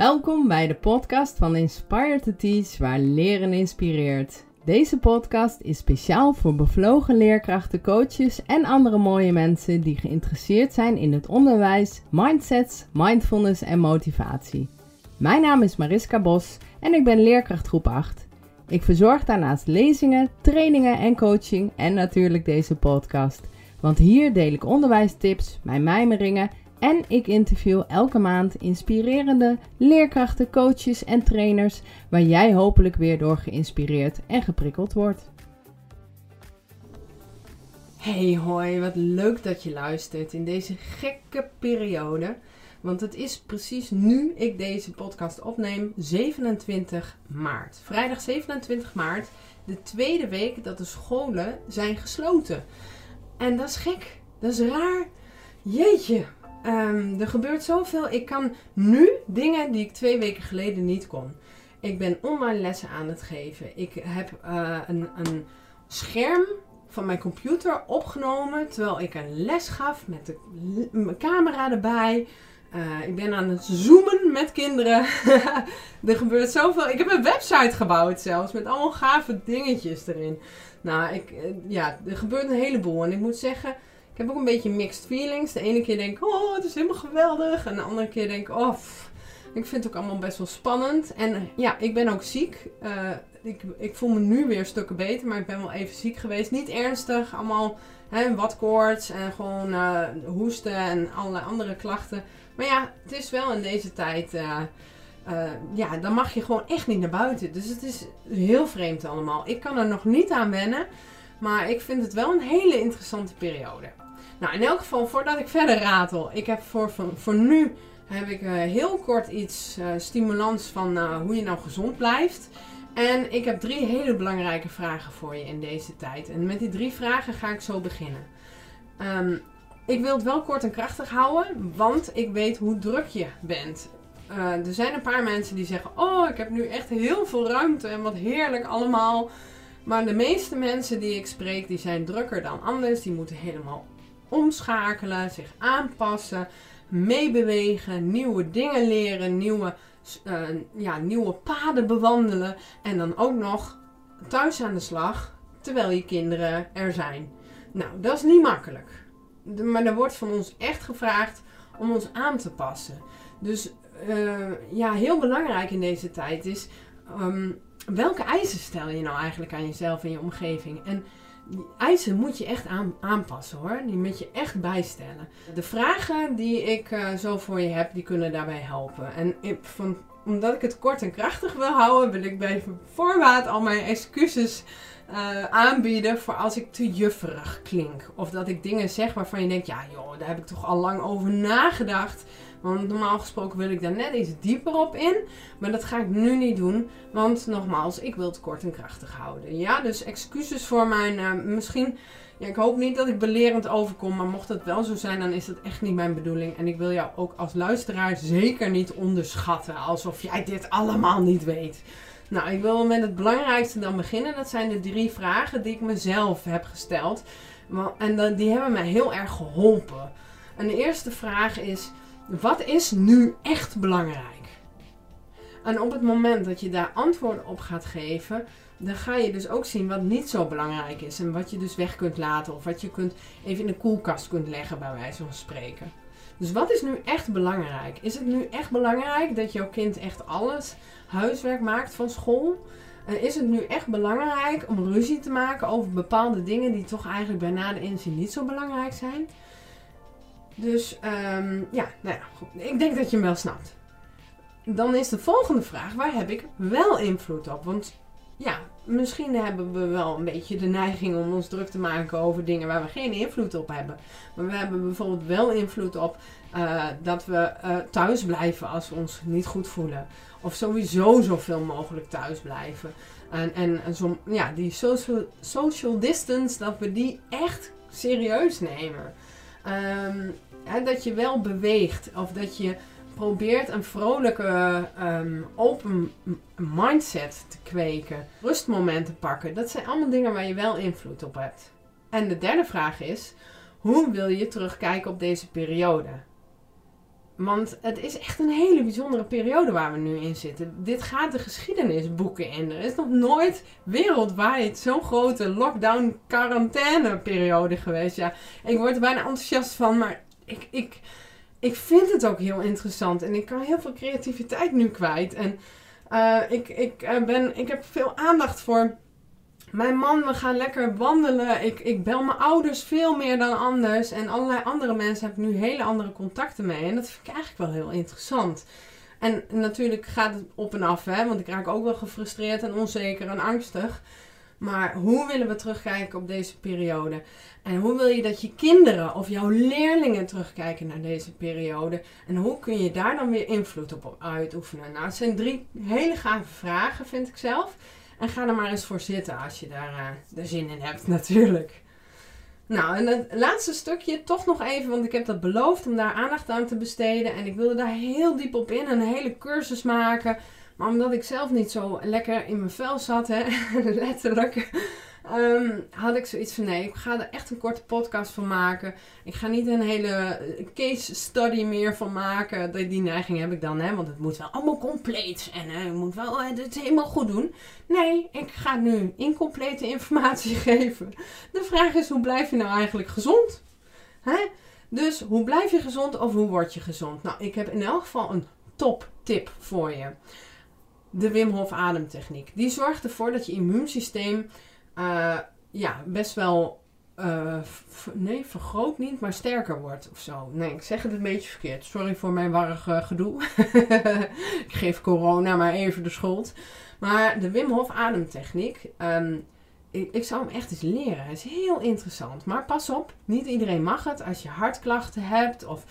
Welkom bij de podcast van Inspire to Teach, waar leren inspireert. Deze podcast is speciaal voor bevlogen leerkrachten, coaches en andere mooie mensen die geïnteresseerd zijn in het onderwijs, mindsets, mindfulness en motivatie. Mijn naam is Mariska Bos en ik ben leerkracht groep 8. Ik verzorg daarnaast lezingen, trainingen en coaching en natuurlijk deze podcast. Want hier deel ik onderwijstips, mijn mijmeringen en ik interview elke maand inspirerende leerkrachten, coaches en trainers waar jij hopelijk weer door geïnspireerd en geprikkeld wordt. Hey hoi, wat leuk dat je luistert in deze gekke periode. Want het is precies nu ik deze podcast opneem, 27 maart. Vrijdag 27 maart, de tweede week dat de scholen zijn gesloten. En dat is gek, dat is raar. Jeetje, um, er gebeurt zoveel. Ik kan nu dingen die ik twee weken geleden niet kon. Ik ben online lessen aan het geven. Ik heb uh, een, een scherm van mijn computer opgenomen terwijl ik een les gaf met de, camera erbij. Uh, ik ben aan het zoomen met kinderen. er gebeurt zoveel. Ik heb een website gebouwd zelfs met allemaal gave dingetjes erin. Nou, ik, uh, ja, er gebeurt een heleboel. En ik moet zeggen, heb ook een beetje mixed feelings. De ene keer denk ik, oh, het is helemaal geweldig. En de andere keer denk ik, oh, ik vind het ook allemaal best wel spannend. En ja, ik ben ook ziek. Uh, ik, ik voel me nu weer stukken beter, maar ik ben wel even ziek geweest. Niet ernstig, allemaal hè, wat koorts en gewoon uh, hoesten en allerlei andere klachten. Maar ja, het is wel in deze tijd, uh, ja, dan mag je gewoon echt niet naar buiten. Dus het is heel vreemd allemaal. Ik kan er nog niet aan wennen, maar ik vind het wel een hele interessante periode. Nou, in elk geval, voordat ik verder ratel, ik heb voor, voor, nu heb ik uh, heel kort iets uh, stimulans van uh, hoe je nou gezond blijft. En ik heb drie hele belangrijke vragen voor je in deze tijd. En met die drie vragen ga ik zo beginnen. Um, ik wil het wel kort en krachtig houden, want ik weet hoe druk je bent. er zijn een paar mensen die zeggen: Oh, ik heb nu echt heel veel ruimte en wat heerlijk allemaal. Maar de meeste mensen die ik spreek, die zijn drukker dan anders. Die moeten helemaal omschakelen, zich aanpassen, meebewegen, nieuwe dingen leren, nieuwe, uh, ja, nieuwe paden bewandelen. En dan ook nog thuis aan de slag terwijl je kinderen er zijn. Nou, dat is niet makkelijk. Maar er wordt van ons echt gevraagd om ons aan te passen. Dus uh, ja, heel belangrijk in deze tijd is. Um, welke eisen stel je nou eigenlijk aan jezelf en je omgeving? En die eisen moet je echt aan, aanpassen hoor. Die moet je echt bijstellen. De vragen die ik uh, zo voor je heb, die kunnen daarbij helpen. En ik, van, omdat ik het kort en krachtig wil houden, wil ik bij voorbaat al mijn excuses uh, aanbieden voor als ik te jufferig klink. Of dat ik dingen zeg waarvan je denkt, ja joh, daar heb ik toch al lang over nagedacht. Want normaal gesproken wil ik daar net iets dieper op in. Maar dat ga ik nu niet doen. Want nogmaals, ik wil het kort en krachtig houden. Ja, dus excuses voor mijn. Uh, misschien. Ja, ik hoop niet dat ik belerend overkom. Maar mocht het wel zo zijn, dan is dat echt niet mijn bedoeling. En ik wil jou ook als luisteraar zeker niet onderschatten. Alsof jij dit allemaal niet weet. Nou, ik wil met het belangrijkste dan beginnen. Dat zijn de drie vragen die ik mezelf heb gesteld. En die hebben mij heel erg geholpen. En de eerste vraag is: wat is nu echt belangrijk? En op het moment dat je daar antwoorden op gaat geven, dan ga je dus ook zien wat niet zo belangrijk is. En wat je dus weg kunt laten. Of wat je kunt even in de koelkast kunt leggen, bij wijze van spreken. Dus wat is nu echt belangrijk? Is het nu echt belangrijk dat jouw kind echt alles huiswerk maakt van school? En is het nu echt belangrijk om ruzie te maken over bepaalde dingen die toch eigenlijk bij nader inzien niet zo belangrijk zijn? Dus um, ja, nou ja, ik denk dat je hem wel snapt. Dan is de volgende vraag, waar heb ik wel invloed op? Want ja, misschien hebben we wel een beetje de neiging om ons druk te maken over dingen waar we geen invloed op hebben. Maar we hebben bijvoorbeeld wel invloed op uh, dat we uh, thuis blijven als we ons niet goed voelen. Of sowieso zoveel mogelijk thuis blijven. En, en, en zo, ja, die social, social distance, dat we die echt serieus nemen. Hè, dat je wel beweegt of dat je probeert een vrolijke, um, open mindset te kweken. Rustmomenten pakken. Dat zijn allemaal dingen waar je wel invloed op hebt. En de derde vraag is: hoe wil je terugkijken op deze periode? Want het is echt een hele bijzondere periode waar we nu in zitten. Dit gaat de geschiedenisboeken in. Er is nog nooit wereldwijd zo'n grote lockdown quarantaine periode geweest. Ja, ik word er bijna enthousiast van, maar ik, ik, ik vind het ook heel interessant. En ik kan heel veel creativiteit nu kwijt. En uh, ik, ik, uh, ben, ik heb veel aandacht voor mijn man, we gaan lekker wandelen. Ik, ik bel mijn ouders veel meer dan anders. En allerlei andere mensen heb ik nu hele andere contacten mee. En dat vind ik eigenlijk wel heel interessant. En natuurlijk gaat het op en af, hè, want ik raak ook wel gefrustreerd en onzeker en angstig. Maar hoe willen we terugkijken op deze periode? En hoe wil je dat je kinderen of jouw leerlingen terugkijken naar deze periode? En hoe kun je daar dan weer invloed op uitoefenen? Nou, het zijn drie hele gave vragen, vind ik zelf. En ga er maar eens voor zitten als je daar uh, zin in hebt, natuurlijk. Nou, en het laatste stukje toch nog even, want ik heb dat beloofd om daar aandacht aan te besteden. En ik wilde daar heel diep op in, een hele cursus maken. Maar omdat ik zelf niet zo lekker in mijn vel zat, hè, letterlijk, Um, had ik zoiets van nee, ik ga er echt een korte podcast van maken. Ik ga niet een hele eh, case study meer van maken. Die neiging heb ik dan, hè, want het moet wel allemaal compleet en uh, je moet wel uh, het helemaal goed doen. Nee, ik ga nu incomplete informatie geven. De vraag is, hoe blijf je nou eigenlijk gezond? Hè? Dus hoe blijf je gezond of hoe word je gezond? Nou, ik heb in elk geval een top tip voor je. De Wim Hof ademtechniek. Die zorgt ervoor dat je immuunsysteem uh, ja, best wel. Uh, nee, vergroot niet, maar sterker wordt of zo. Nee, ik zeg het een beetje verkeerd. Sorry voor mijn warrig gedoe. ik geef corona maar even de schuld. Maar de Wim Hof ademtechniek. Um, ik, ik, zou hem echt eens leren. Het is heel interessant. Maar pas op, niet iedereen mag het. Als je hartklachten hebt of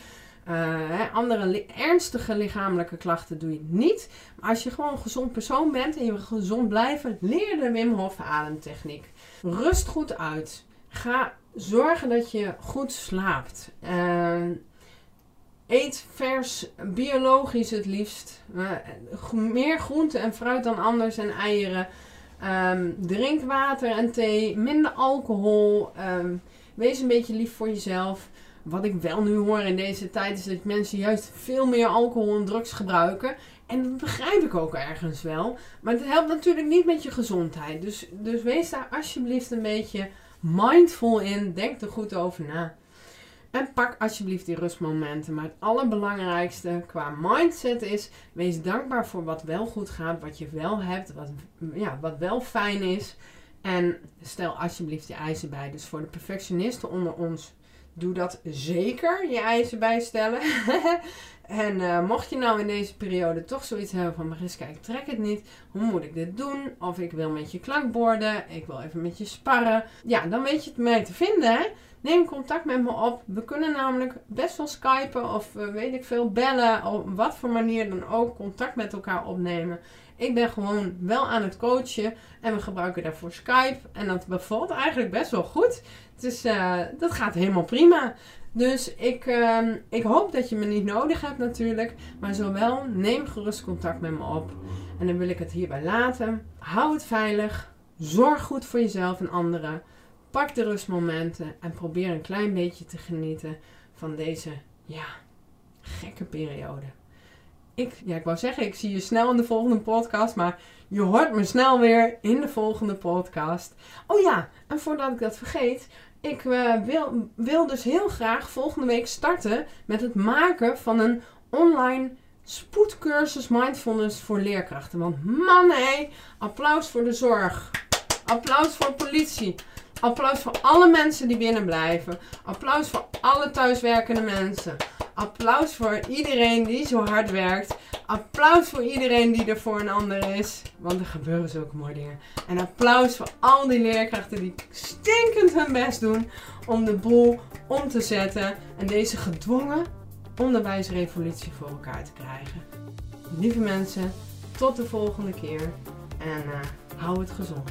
uh, andere ernstige lichamelijke klachten doe je niet. Maar als je gewoon een gezond persoon bent en je wil gezond blijven, leer de Wim Hof ademtechniek. Rust goed uit. Ga zorgen dat je goed slaapt. Uh, eet vers, biologisch het liefst. Uh, meer groente en fruit dan anders en eieren. Um, drink water en thee. Minder alcohol. Um, wees een beetje lief voor jezelf. Wat ik wel nu hoor in deze tijd is dat mensen juist veel meer alcohol en drugs gebruiken. En dat begrijp ik ook ergens wel. Maar het helpt natuurlijk niet met je gezondheid. Dus, dus wees daar alsjeblieft een beetje mindful in. Denk er goed over na. En pak alsjeblieft die rustmomenten. Maar het allerbelangrijkste qua mindset is: wees dankbaar voor wat wel goed gaat, wat je wel hebt, wat, ja, wat wel fijn is. En stel alsjeblieft je eisen bij. Dus voor de perfectionisten onder ons doe dat zeker, je eisen bijstellen. en uh, mocht je nou in deze periode toch zoiets hebben van Mariska, ik trek het niet. Hoe moet ik dit doen? Of ik wil met je klankborden. Ik wil even met je sparren. Ja, dan weet je het mij te vinden. Neem contact met me op. We kunnen namelijk best wel skypen of uh, weet ik veel bellen. Op wat voor manier dan ook contact met elkaar opnemen. Ik ben gewoon wel aan het coachen en we gebruiken daarvoor Skype. En dat bevalt eigenlijk best wel goed. Dus dat gaat helemaal prima. Dus ik, uh, ik hoop dat je me niet nodig hebt natuurlijk. Maar zowel neem gerust contact met me op. En dan wil ik het hierbij laten. Hou het veilig. Zorg goed voor jezelf en anderen. Pak de rustmomenten en probeer een klein beetje te genieten van deze ja, gekke periode. Ik, ja, ik wou zeggen, ik zie je snel in de volgende podcast, maar je hoort me snel weer in de volgende podcast. Oh ja, en voordat ik dat vergeet, ik uh, wil, wil dus heel graag volgende week starten met het maken van een online spoedcursus mindfulness voor leerkrachten. Want man hé, applaus voor de zorg. Applaus voor politie. Applaus voor alle mensen die binnen blijven. Applaus voor alle thuiswerkende mensen. Applaus voor iedereen die zo hard werkt. Applaus voor iedereen die er voor een ander is. Want er gebeuren zulke mooie dingen. En applaus voor al die leerkrachten die stinkend hun best doen om de boel om te zetten. En deze gedwongen onderwijsrevolutie voor elkaar te krijgen. Lieve mensen, tot de volgende keer. En uh, hou het gezond.